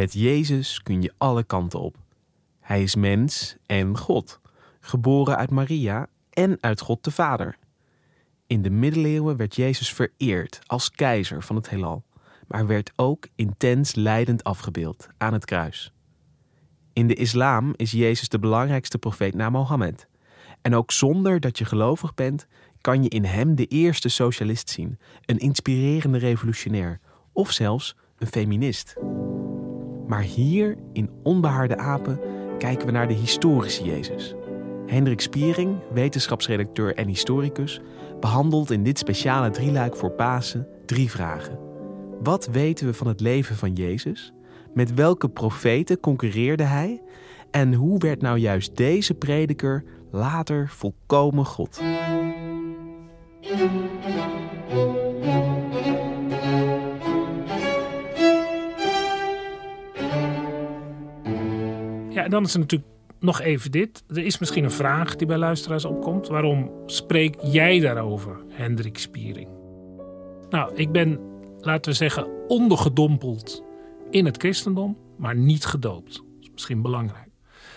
Met Jezus kun je alle kanten op. Hij is mens en God, geboren uit Maria en uit God de Vader. In de middeleeuwen werd Jezus vereerd als keizer van het heelal, maar werd ook intens lijdend afgebeeld aan het kruis. In de islam is Jezus de belangrijkste profeet na Mohammed. En ook zonder dat je gelovig bent, kan je in hem de eerste socialist zien, een inspirerende revolutionair of zelfs een feminist. Maar hier in Onbehaarde Apen kijken we naar de historische Jezus. Hendrik Spiering, wetenschapsredacteur en historicus, behandelt in dit speciale drieluik voor Pasen drie vragen. Wat weten we van het leven van Jezus? Met welke profeten concurreerde hij? En hoe werd nou juist deze prediker later volkomen God? En dan is er natuurlijk nog even dit. Er is misschien een vraag die bij luisteraars opkomt. Waarom spreek jij daarover, Hendrik Spiering? Nou, ik ben, laten we zeggen, ondergedompeld in het christendom, maar niet gedoopt. Dat is misschien belangrijk.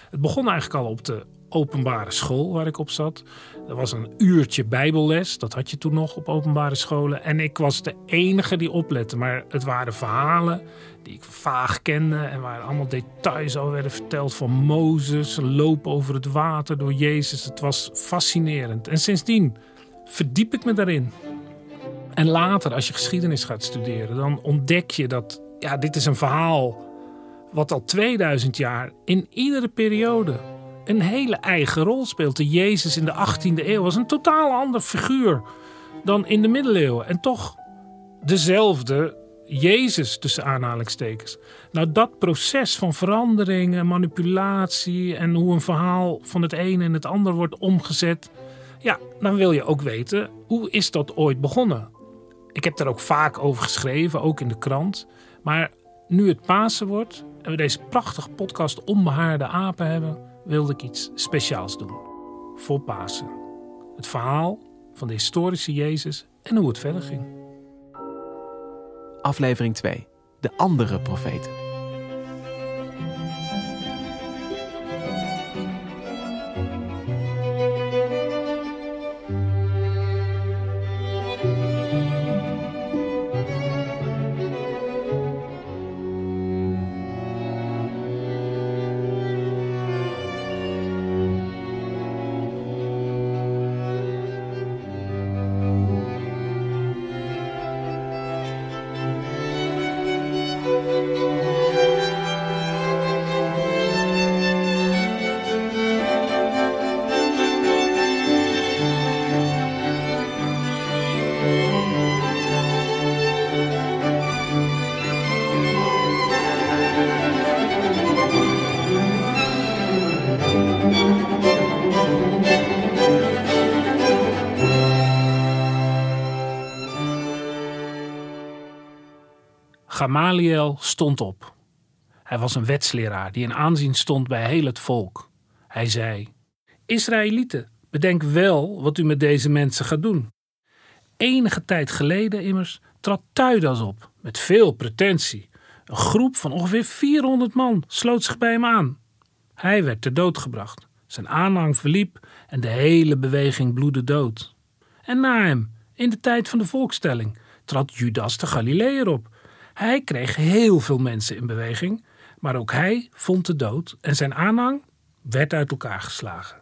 Het begon eigenlijk al op de openbare school waar ik op zat. Er was een uurtje bijbelles, dat had je toen nog op openbare scholen. En ik was de enige die oplette, maar het waren verhalen die ik vaag kende en waar allemaal details over werden verteld van Mozes, loop over het water door Jezus. Het was fascinerend. En sindsdien verdiep ik me daarin. En later, als je geschiedenis gaat studeren, dan ontdek je dat ja, dit is een verhaal wat al 2000 jaar in iedere periode een hele eigen rol speelt. De Jezus in de 18e eeuw was een totaal ander figuur dan in de middeleeuwen. En toch dezelfde Jezus tussen aanhalingstekens. Nou, dat proces van verandering en manipulatie en hoe een verhaal van het ene in het ander wordt omgezet. Ja, dan wil je ook weten, hoe is dat ooit begonnen? Ik heb daar ook vaak over geschreven, ook in de krant. Maar nu het Pasen wordt en we deze prachtige podcast Onbehaarde Apen hebben, wilde ik iets speciaals doen. Voor Pasen. Het verhaal van de historische Jezus en hoe het verder ging. Aflevering 2. De andere profeten. Gamaliel stond op. Hij was een wetsleraar die in aanzien stond bij heel het volk. Hij zei: Israëlieten, bedenk wel wat u met deze mensen gaat doen. Enige tijd geleden immers trad Tuidas op met veel pretentie. Een groep van ongeveer 400 man sloot zich bij hem aan. Hij werd ter dood gebracht. Zijn aanhang verliep en de hele beweging bloedde dood. En na hem, in de tijd van de volkstelling, trad Judas de Galileër op. Hij kreeg heel veel mensen in beweging, maar ook hij vond de dood en zijn aanhang werd uit elkaar geslagen.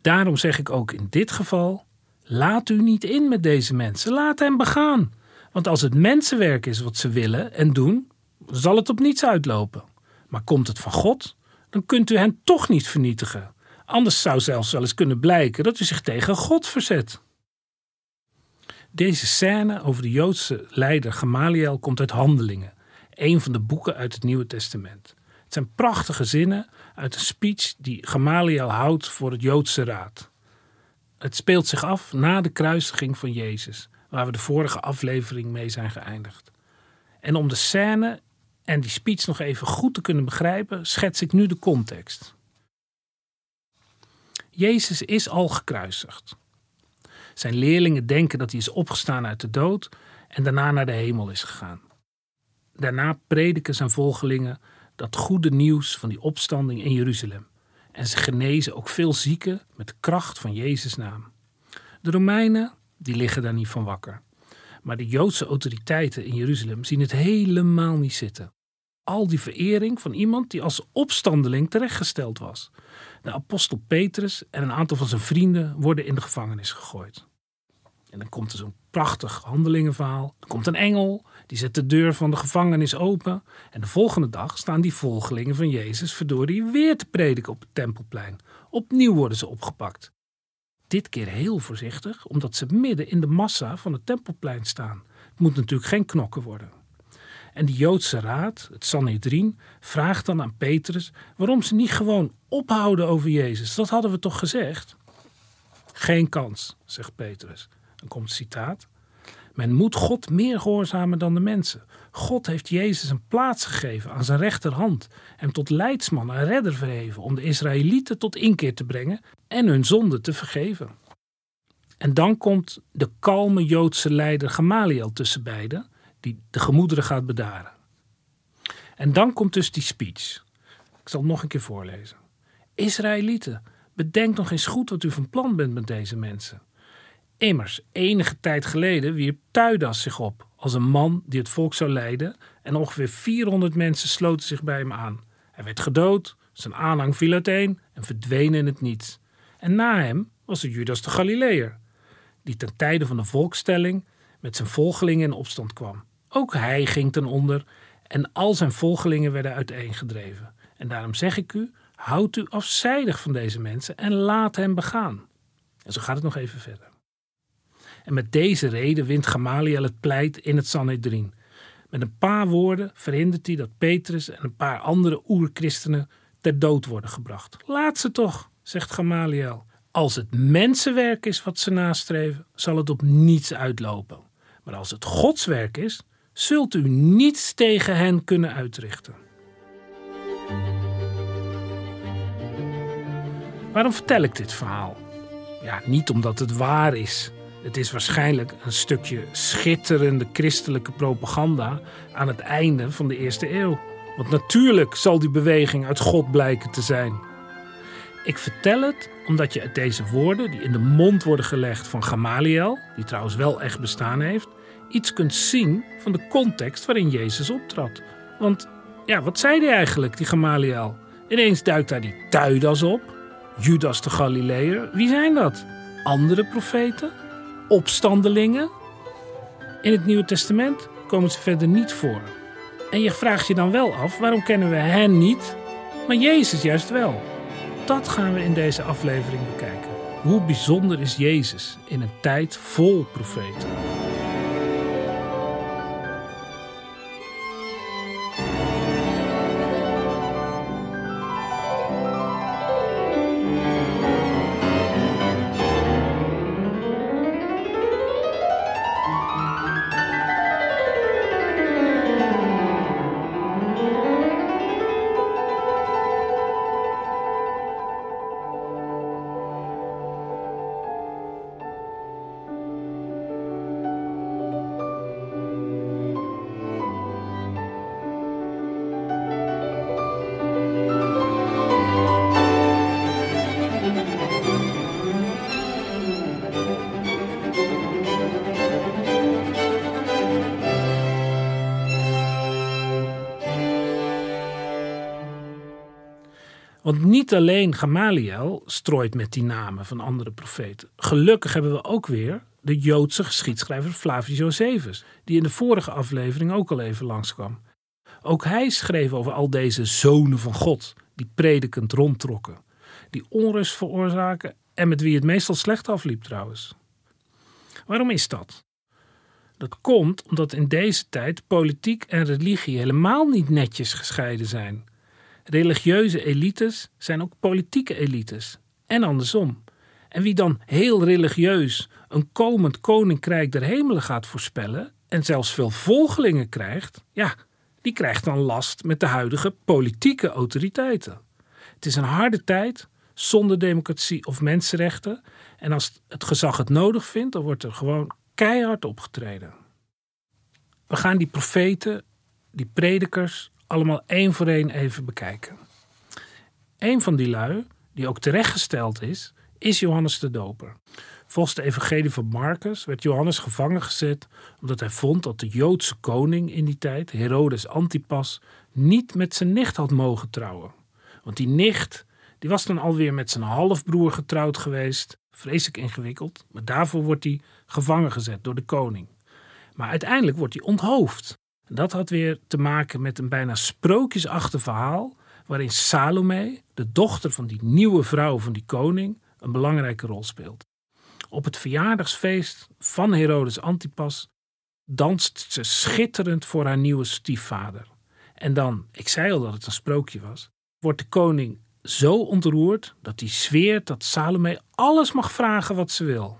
Daarom zeg ik ook in dit geval: laat u niet in met deze mensen, laat hen begaan. Want als het mensenwerk is wat ze willen en doen, zal het op niets uitlopen. Maar komt het van God, dan kunt u hen toch niet vernietigen. Anders zou zelfs wel eens kunnen blijken dat u zich tegen God verzet. Deze scène over de Joodse leider Gamaliel komt uit Handelingen, een van de boeken uit het Nieuwe Testament. Het zijn prachtige zinnen uit een speech die Gamaliel houdt voor het Joodse Raad. Het speelt zich af na de kruisiging van Jezus, waar we de vorige aflevering mee zijn geëindigd. En om de scène en die speech nog even goed te kunnen begrijpen, schets ik nu de context. Jezus is al gekruisigd. Zijn leerlingen denken dat hij is opgestaan uit de dood en daarna naar de hemel is gegaan. Daarna prediken zijn volgelingen dat goede nieuws van die opstanding in Jeruzalem. En ze genezen ook veel zieken met de kracht van Jezus' naam. De Romeinen, die liggen daar niet van wakker. Maar de Joodse autoriteiten in Jeruzalem zien het helemaal niet zitten. Al die verering van iemand die als opstandeling terechtgesteld was. De apostel Petrus en een aantal van zijn vrienden worden in de gevangenis gegooid. En dan komt er zo'n prachtig handelingenverhaal. Er komt een engel, die zet de deur van de gevangenis open. En de volgende dag staan die volgelingen van Jezus verdorie weer te prediken op het tempelplein. Opnieuw worden ze opgepakt. Dit keer heel voorzichtig, omdat ze midden in de massa van het tempelplein staan. Het moet natuurlijk geen knokken worden. En de Joodse raad, het Sanhedrin, vraagt dan aan Petrus waarom ze niet gewoon ophouden over Jezus. Dat hadden we toch gezegd? Geen kans, zegt Petrus. Dan komt citaat. Men moet God meer gehoorzamen dan de mensen. God heeft Jezus een plaats gegeven aan zijn rechterhand, hem tot leidsman en redder verheven om de Israëlieten tot inkeer te brengen en hun zonde te vergeven. En dan komt de kalme Joodse leider Gamaliel tussen beiden, die de gemoederen gaat bedaren. En dan komt dus die speech. Ik zal het nog een keer voorlezen. Israëlieten, bedenk nog eens goed wat u van plan bent met deze mensen. Immers, enige tijd geleden wierp Tuidas zich op als een man die het volk zou leiden en ongeveer 400 mensen sloten zich bij hem aan. Hij werd gedood, zijn aanhang viel uiteen en verdween in het niets. En na hem was er Judas de Galileër, die ten tijde van de volkstelling met zijn volgelingen in opstand kwam. Ook hij ging ten onder en al zijn volgelingen werden uiteengedreven. En daarom zeg ik u, houd u afzijdig van deze mensen en laat hem begaan. En zo gaat het nog even verder. En met deze reden wint Gamaliel het pleit in het Sanhedrin. Met een paar woorden verhindert hij dat Petrus en een paar andere oerchristenen ter dood worden gebracht. Laat ze toch, zegt Gamaliel. Als het mensenwerk is wat ze nastreven, zal het op niets uitlopen. Maar als het Gods werk is, zult u niets tegen hen kunnen uitrichten. Waarom vertel ik dit verhaal? Ja, niet omdat het waar is. Het is waarschijnlijk een stukje schitterende christelijke propaganda aan het einde van de eerste eeuw. Want natuurlijk zal die beweging uit God blijken te zijn. Ik vertel het omdat je uit deze woorden, die in de mond worden gelegd van Gamaliel, die trouwens wel echt bestaan heeft, iets kunt zien van de context waarin Jezus optrad. Want ja, wat zei hij eigenlijk, die Gamaliel? Ineens duikt daar die Tuidas op, Judas de Galileër. Wie zijn dat? Andere profeten? Opstandelingen? In het Nieuwe Testament komen ze verder niet voor. En je vraagt je dan wel af, waarom kennen we hen niet, maar Jezus juist wel? Dat gaan we in deze aflevering bekijken. Hoe bijzonder is Jezus in een tijd vol profeten? Want niet alleen Gamaliel strooit met die namen van andere profeten. Gelukkig hebben we ook weer de Joodse geschiedschrijver Flavius Josephus, die in de vorige aflevering ook al even langskwam. Ook hij schreef over al deze zonen van God, die predikend rondtrokken, die onrust veroorzaken en met wie het meestal slecht afliep trouwens. Waarom is dat? Dat komt omdat in deze tijd politiek en religie helemaal niet netjes gescheiden zijn. Religieuze elites zijn ook politieke elites. En andersom. En wie dan heel religieus een komend koninkrijk der hemelen gaat voorspellen en zelfs veel volgelingen krijgt, ja, die krijgt dan last met de huidige politieke autoriteiten. Het is een harde tijd zonder democratie of mensenrechten. En als het gezag het nodig vindt, dan wordt er gewoon keihard opgetreden. We gaan die profeten, die predikers, allemaal één voor één even bekijken. Een van die lui, die ook terechtgesteld is, is Johannes de Doper. Volgens de evangelie van Marcus werd Johannes gevangen gezet omdat hij vond dat de Joodse koning in die tijd, Herodes Antipas, niet met zijn nicht had mogen trouwen. Want die nicht, die was dan alweer met zijn halfbroer getrouwd geweest. Vreselijk ingewikkeld, maar daarvoor wordt hij gevangen gezet door de koning. Maar uiteindelijk wordt hij onthoofd. Dat had weer te maken met een bijna sprookjesachtig verhaal waarin Salome, de dochter van die nieuwe vrouw van die koning, een belangrijke rol speelt. Op het verjaardagsfeest van Herodes Antipas danst ze schitterend voor haar nieuwe stiefvader. En dan, ik zei al dat het een sprookje was, wordt de koning zo ontroerd dat hij zweert dat Salome alles mag vragen wat ze wil.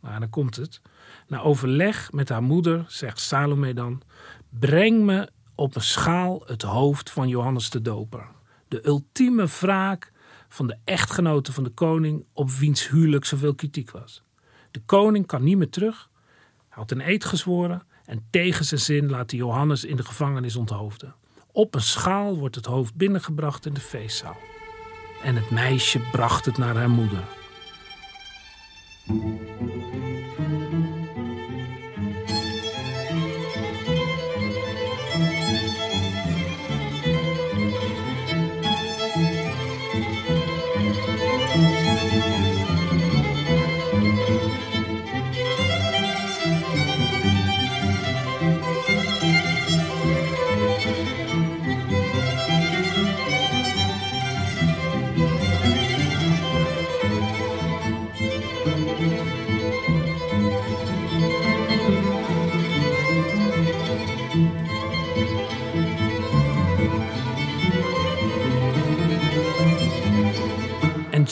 Maar dan komt het. Na overleg met haar moeder zegt Salome dan: Breng me op een schaal het hoofd van Johannes de Doper. De ultieme wraak van de echtgenote van de koning op wiens huwelijk zoveel kritiek was. De koning kan niet meer terug. Hij had een eed gezworen en tegen zijn zin laat hij Johannes in de gevangenis onthoofden. Op een schaal wordt het hoofd binnengebracht in de feestzaal. En het meisje bracht het naar haar moeder.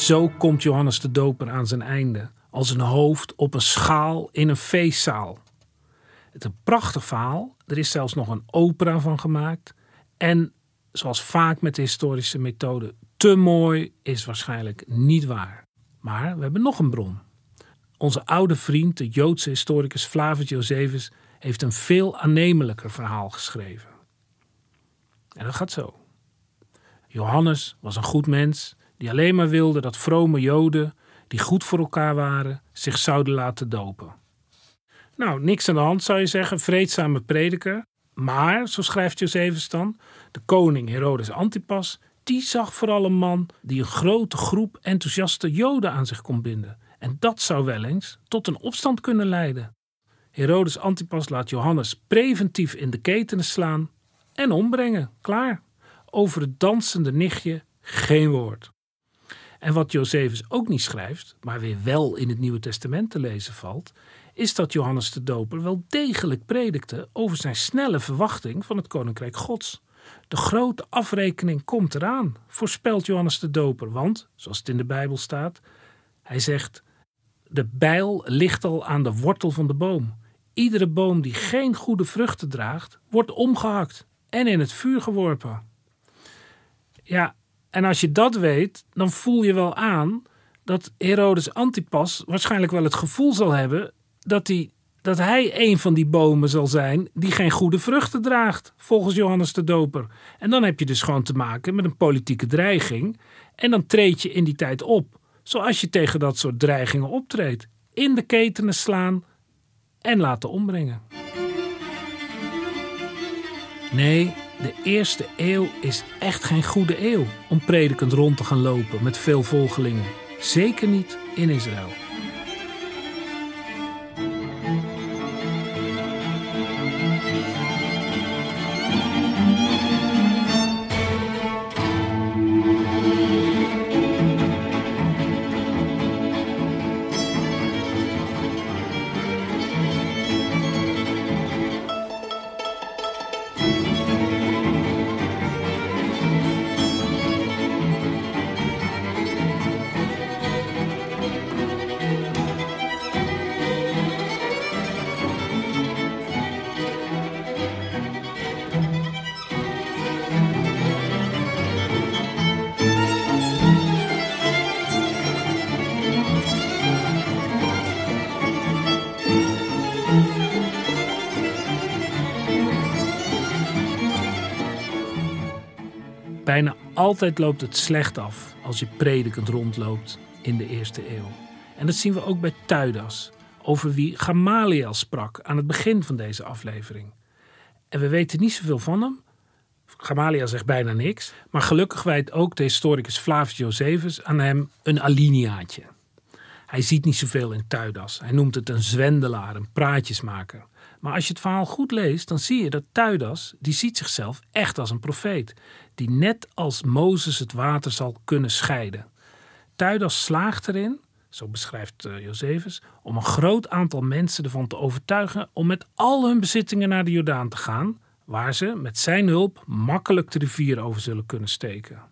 Zo komt Johannes de Doper aan zijn einde, als een hoofd op een schaal in een feestzaal. Het is een prachtig verhaal. Er is zelfs nog een opera van gemaakt. En zoals vaak met de historische methode, te mooi is waarschijnlijk niet waar. Maar we hebben nog een bron. Onze oude vriend, de Joodse historicus Flavius Josephus, heeft een veel aannemelijker verhaal geschreven. En dat gaat zo. Johannes was een goed mens die alleen maar wilde dat vrome Joden, die goed voor elkaar waren, zich zouden laten dopen. Nou, niks aan de hand zou je zeggen, vreedzame prediker. Maar, zo schrijft Josephus dan, de koning Herodes Antipas, die zag vooral een man die een grote groep enthousiaste Joden aan zich kon binden. En dat zou wel eens tot een opstand kunnen leiden. Herodes Antipas laat Johannes preventief in de ketenen slaan en ombrengen. Klaar. Over het dansende nichtje geen woord. En wat Josephus ook niet schrijft, maar weer wel in het Nieuwe Testament te lezen valt, is dat Johannes de Doper wel degelijk predikte over zijn snelle verwachting van het Koninkrijk Gods. De grote afrekening komt eraan, voorspelt Johannes de Doper, want, zoals het in de Bijbel staat, hij zegt: De bijl ligt al aan de wortel van de boom. Iedere boom die geen goede vruchten draagt, wordt omgehakt en in het vuur geworpen. Ja, en als je dat weet, dan voel je wel aan dat Herodes Antipas waarschijnlijk wel het gevoel zal hebben dat hij, dat hij een van die bomen zal zijn die geen goede vruchten draagt, volgens Johannes de Doper. En dan heb je dus gewoon te maken met een politieke dreiging. En dan treed je in die tijd op, zoals je tegen dat soort dreigingen optreedt. In de ketenen slaan en laten ombrengen. Nee, De eerste eeuw is echt geen goede eeuw om predikend rond te gaan lopen met veel volgelingen. Zeker niet in Israël. Altijd loopt het slecht af als je predikend rondloopt in de eerste eeuw. En dat zien we ook bij Tuidas, over wie Gamaliel sprak aan het begin van deze aflevering. En we weten niet zoveel van hem. Gamaliel zegt bijna niks. Maar gelukkig wijt ook de historicus Flavius Josephus aan hem een alineaatje. Hij ziet niet zoveel in Tuidas. Hij noemt het een zwendelaar, een praatjesmaker. Maar als je het verhaal goed leest, dan zie je dat Tuidas, die ziet zichzelf echt als een profeet. Die net als Mozes het water zal kunnen scheiden. Tuidas slaagt erin, zo beschrijft uh, Josephus, om een groot aantal mensen ervan te overtuigen om met al hun bezittingen naar de Jordaan te gaan, waar ze met zijn hulp makkelijk de rivier over zullen kunnen steken.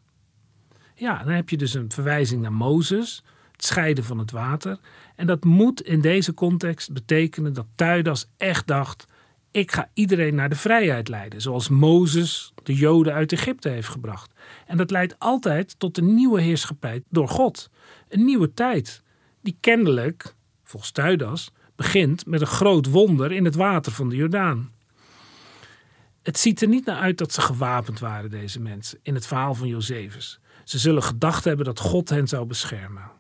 Ja, dan heb je dus een verwijzing naar Mozes, het scheiden van het water. En dat moet in deze context betekenen dat Tuidas echt dacht: ik ga iedereen naar de vrijheid leiden, zoals Mozes de Joden uit Egypte heeft gebracht. En dat leidt altijd tot een nieuwe heerschappij door God. Een nieuwe tijd, die kennelijk, volgens Tuidas, begint met een groot wonder in het water van de Jordaan. Het ziet er niet naar uit dat ze gewapend waren, deze mensen, in het verhaal van Josephus. Ze zullen gedacht hebben dat God hen zou beschermen.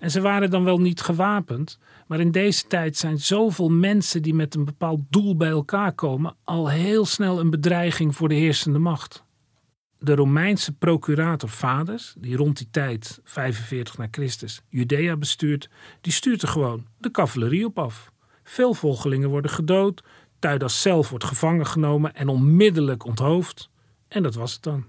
En ze waren dan wel niet gewapend, maar in deze tijd zijn zoveel mensen die met een bepaald doel bij elkaar komen al heel snel een bedreiging voor de heersende macht. De Romeinse procurator Vaders, die rond die tijd, 45 na Christus, Judea bestuurt, die stuurt er gewoon de cavalerie op af. Veel volgelingen worden gedood, Tuidas zelf wordt gevangen genomen en onmiddellijk onthoofd. En dat was het dan.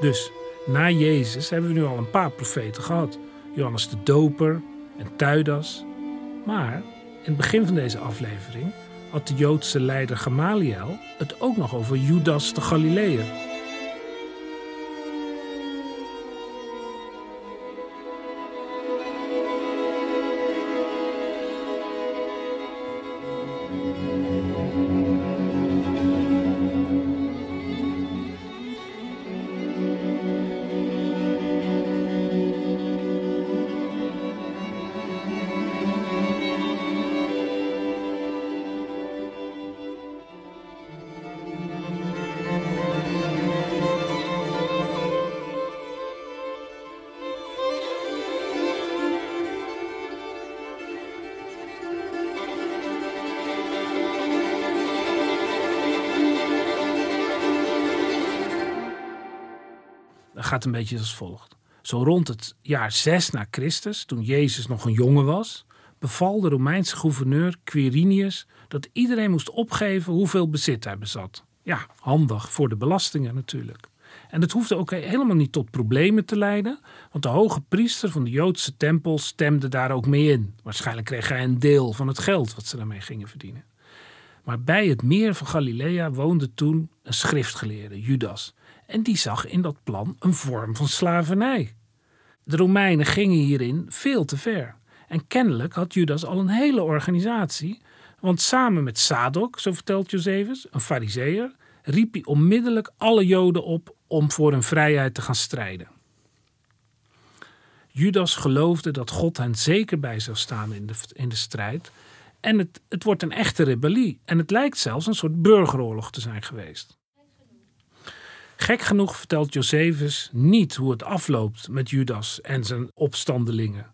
Dus na Jezus hebben we nu al een paar profeten gehad. Johannes de Doper en Tuidas. Maar in het begin van deze aflevering had de Joodse leider Gamaliel het ook nog over Judas de Galileër. Gaat een beetje als volgt. Zo rond het jaar 6 na Christus, toen Jezus nog een jongen was, beval de Romeinse gouverneur Quirinius dat iedereen moest opgeven hoeveel bezit hij bezat. Ja, handig voor de belastingen natuurlijk. En dat hoefde ook helemaal niet tot problemen te leiden, want de hoge priester van de Joodse tempel stemde daar ook mee in. Waarschijnlijk kreeg hij een deel van het geld wat ze daarmee gingen verdienen. Maar bij het meer van Galilea woonde toen een schriftgeleerde, Judas. En die zag in dat plan een vorm van slavernij. De Romeinen gingen hierin veel te ver. En kennelijk had Judas al een hele organisatie, want samen met Sadok, zo vertelt Josephus, een fariseer, riep hij onmiddellijk alle Joden op om voor hun vrijheid te gaan strijden. Judas geloofde dat God hen zeker bij zou staan in de, in de strijd. En het, het wordt een echte rebellie. En het lijkt zelfs een soort burgeroorlog te zijn geweest. Gek genoeg vertelt Josephus niet hoe het afloopt met Judas en zijn opstandelingen.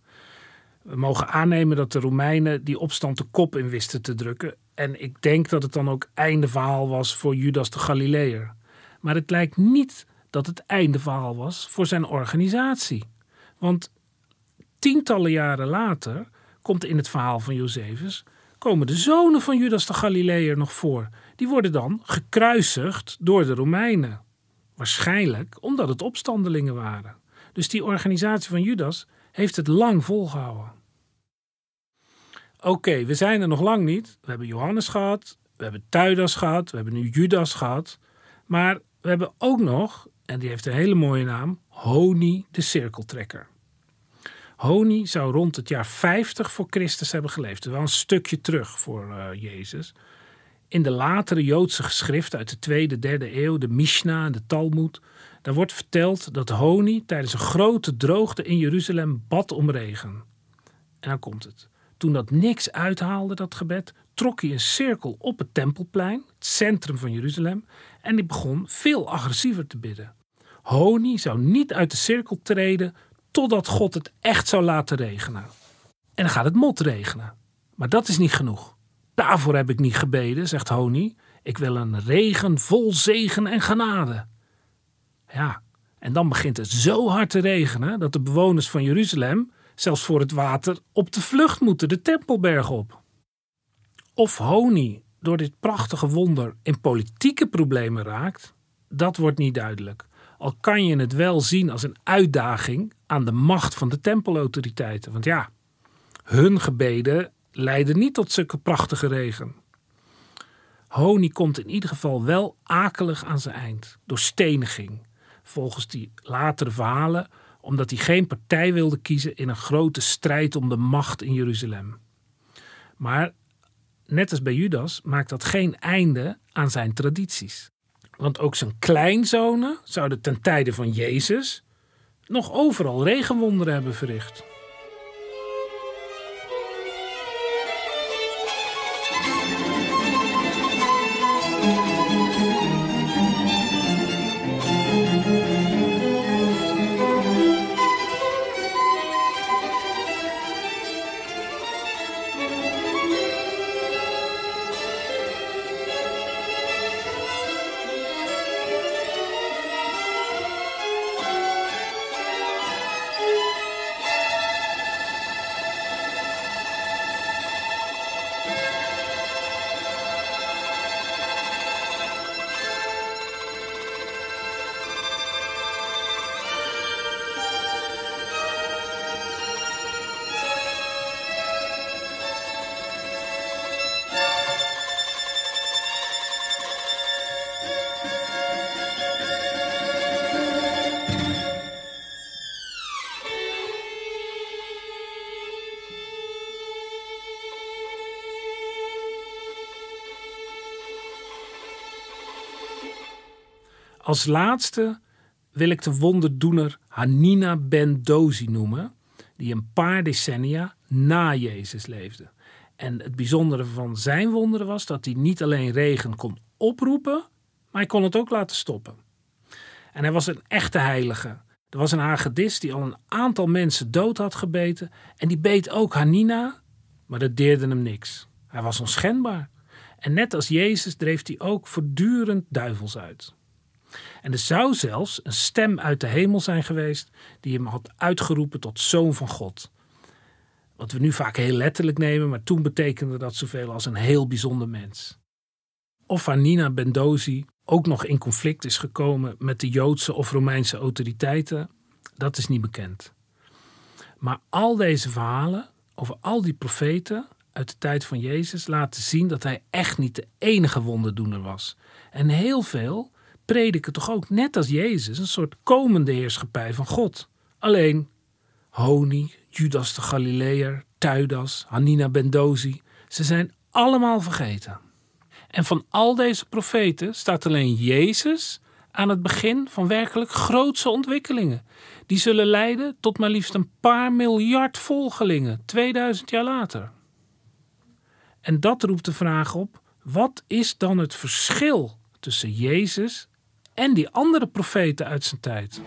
We mogen aannemen dat de Romeinen die opstand de kop in wisten te drukken En ik denk dat het dan ook einde verhaal was voor Judas de Galileër. Maar het lijkt niet dat het einde verhaal was voor zijn organisatie. Want tientallen jaren later komt in het verhaal van Josephus komen de zonen van Judas de Galileër nog voor. Die worden dan gekruisigd door de Romeinen. Waarschijnlijk omdat het opstandelingen waren. Dus die organisatie van Judas heeft het lang volgehouden. Oké, we zijn er nog lang niet. We hebben Johannes gehad, we hebben Tuidas gehad, we hebben nu Judas gehad. Maar we hebben ook nog, en die heeft een hele mooie naam, Honi de cirkeltrekker. Honi zou rond het jaar 50 voor Christus hebben geleefd. Wel een stukje terug voor uh, Jezus. In de latere Joodse geschriften uit de tweede, derde eeuw, de Mishnah en de Talmud, daar wordt verteld dat Honi tijdens een grote droogte in Jeruzalem bad om regen. En dan komt het. Toen dat niks uithaalde, dat gebed, trok hij een cirkel op het Tempelplein, het centrum van Jeruzalem, en hij begon veel agressiever te bidden. Honi zou niet uit de cirkel treden totdat God het echt zou laten regenen. En dan gaat het mot regenen. Maar dat is niet genoeg. Daarvoor heb ik niet gebeden, zegt Honi. Ik wil een regen vol zegen en genade. Ja, en dan begint het zo hard te regenen dat de bewoners van Jeruzalem, zelfs voor het water, op de vlucht moeten de Tempelberg op. Of Honi door dit prachtige wonder in politieke problemen raakt, dat wordt niet duidelijk. Al kan je het wel zien als een uitdaging aan de macht van de tempelautoriteiten. Want ja, hun gebeden leiden niet tot zulke prachtige regen. Honi komt in ieder geval wel akelig aan zijn eind, door steniging. Volgens die latere verhalen, omdat hij geen partij wilde kiezen in een grote strijd om de macht in Jeruzalem. Maar net als bij Judas maakt dat geen einde aan zijn tradities. Want ook zijn kleinzonen zouden ten tijde van Jezus nog overal regenwonderen hebben verricht. Als laatste wil ik de wonderdoener Hanina ben Dozi noemen, die een paar decennia na Jezus leefde. En het bijzondere van zijn wonderen was dat hij niet alleen regen kon oproepen, maar hij kon het ook laten stoppen. En hij was een echte heilige. Er was een hagedis die al een aantal mensen dood had gebeten en die beet ook Hanina, maar dat deerde hem niks. Hij was onschendbaar. En net als Jezus dreef hij ook voortdurend duivels uit. En er zou zelfs een stem uit de hemel zijn geweest die hem had uitgeroepen tot zoon van God. Wat we nu vaak heel letterlijk nemen, maar toen betekende dat zoveel als een heel bijzonder mens. Of Anina Bendozi ook nog in conflict is gekomen met de Joodse of Romeinse autoriteiten, dat is niet bekend. Maar al deze verhalen over al die profeten uit de tijd van Jezus laten zien dat hij echt niet de enige wonderdoener was. En heel veel prediken toch ook net als Jezus een soort komende heerschappij van God. Alleen Honi, Judas de Galileër, Tuidas, Hanina Bendozi, ze zijn allemaal vergeten. En van al deze profeten staat alleen Jezus aan het begin van werkelijk grootse ontwikkelingen. Die zullen leiden tot maar liefst een paar miljard volgelingen 2000 jaar later. En dat roept de vraag op: wat is dan het verschil tussen Jezus en die andere profeten uit zijn tijd.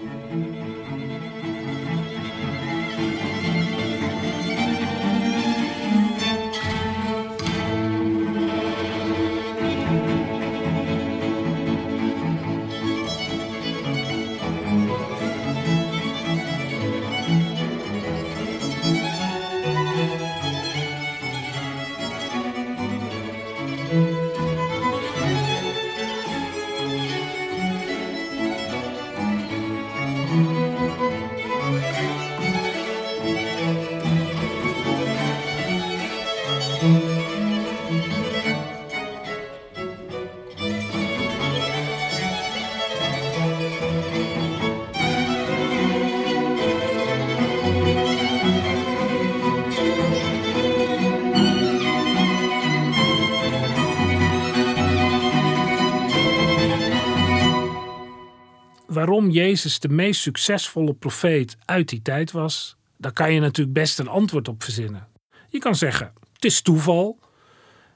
Waarom Jezus de meest succesvolle profeet uit die tijd was, daar kan je natuurlijk best een antwoord op verzinnen. Je kan zeggen, het is toeval.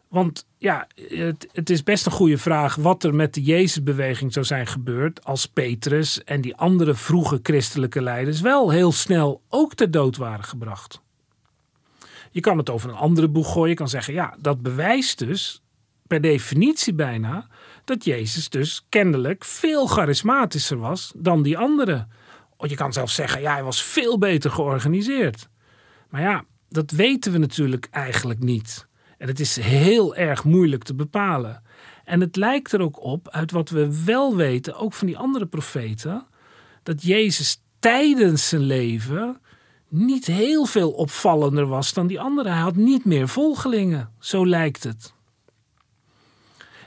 Want ja, het, het is best een goede vraag wat er met de Jezusbeweging zou zijn gebeurd als Petrus en die andere vroege christelijke leiders wel heel snel ook ter dood waren gebracht. Je kan het over een andere boeg gooien. Je kan zeggen, ja, dat bewijst dus per definitie bijna dat Jezus dus kennelijk veel charismatischer was dan die anderen. Je kan zelfs zeggen, ja, hij was veel beter georganiseerd. Maar ja, dat weten we natuurlijk eigenlijk niet. En het is heel erg moeilijk te bepalen. En het lijkt er ook op, uit wat we wel weten, ook van die andere profeten, dat Jezus tijdens zijn leven niet heel veel opvallender was dan die anderen. Hij had niet meer volgelingen, zo lijkt het.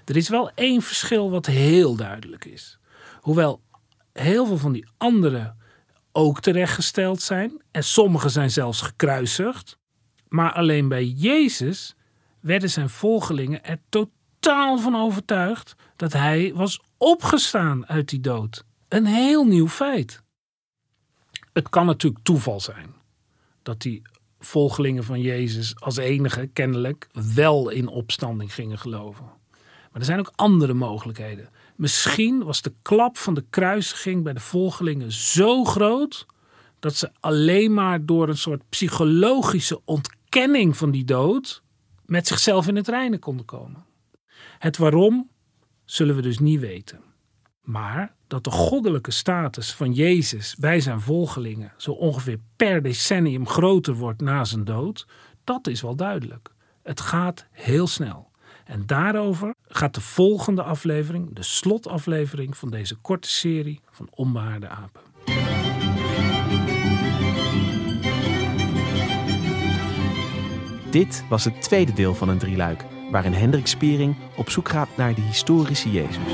Er is wel één verschil wat heel duidelijk is. Hoewel heel veel van die anderen ook terechtgesteld zijn en sommige zijn zelfs gekruisigd, maar alleen bij Jezus werden zijn volgelingen er totaal van overtuigd dat hij was opgestaan uit die dood. Een heel nieuw feit. Het kan natuurlijk toeval zijn dat die volgelingen van Jezus als enige kennelijk wel in opstanding gingen geloven. Er zijn ook andere mogelijkheden. Misschien was de klap van de kruisiging bij de volgelingen zo groot dat ze alleen maar door een soort psychologische ontkenning van die dood met zichzelf in het reinen konden komen. Het waarom zullen we dus niet weten. Maar dat de goddelijke status van Jezus bij zijn volgelingen zo ongeveer per decennium groter wordt na zijn dood, dat is wel duidelijk. Het gaat heel snel. En daarover gaat de volgende aflevering, de slotaflevering van deze korte serie van Onbehaarde Apen. Dit was het tweede deel van een drieluik, waarin Hendrik Spiering op zoek gaat naar de historische Jezus.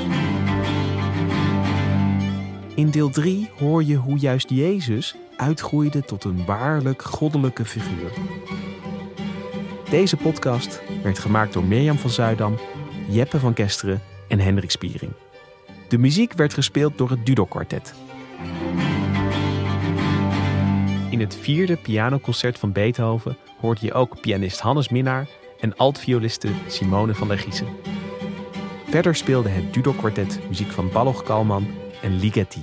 In deel 3 hoor je hoe juist Jezus uitgroeide tot een waarlijk goddelijke figuur. Deze podcast werd gemaakt door Mirjam van Zuidam, Jeppe van Kesteren en Hendrik Spiering. De muziek werd gespeeld door het Dudok Quartet. In het vierde pianoconcert van Beethoven hoorde je ook pianist Hannes Minnaar en altvioliste Simone van der Giezen. Verder speelde het Dudok Quartet muziek van Balog Kalman en Ligeti.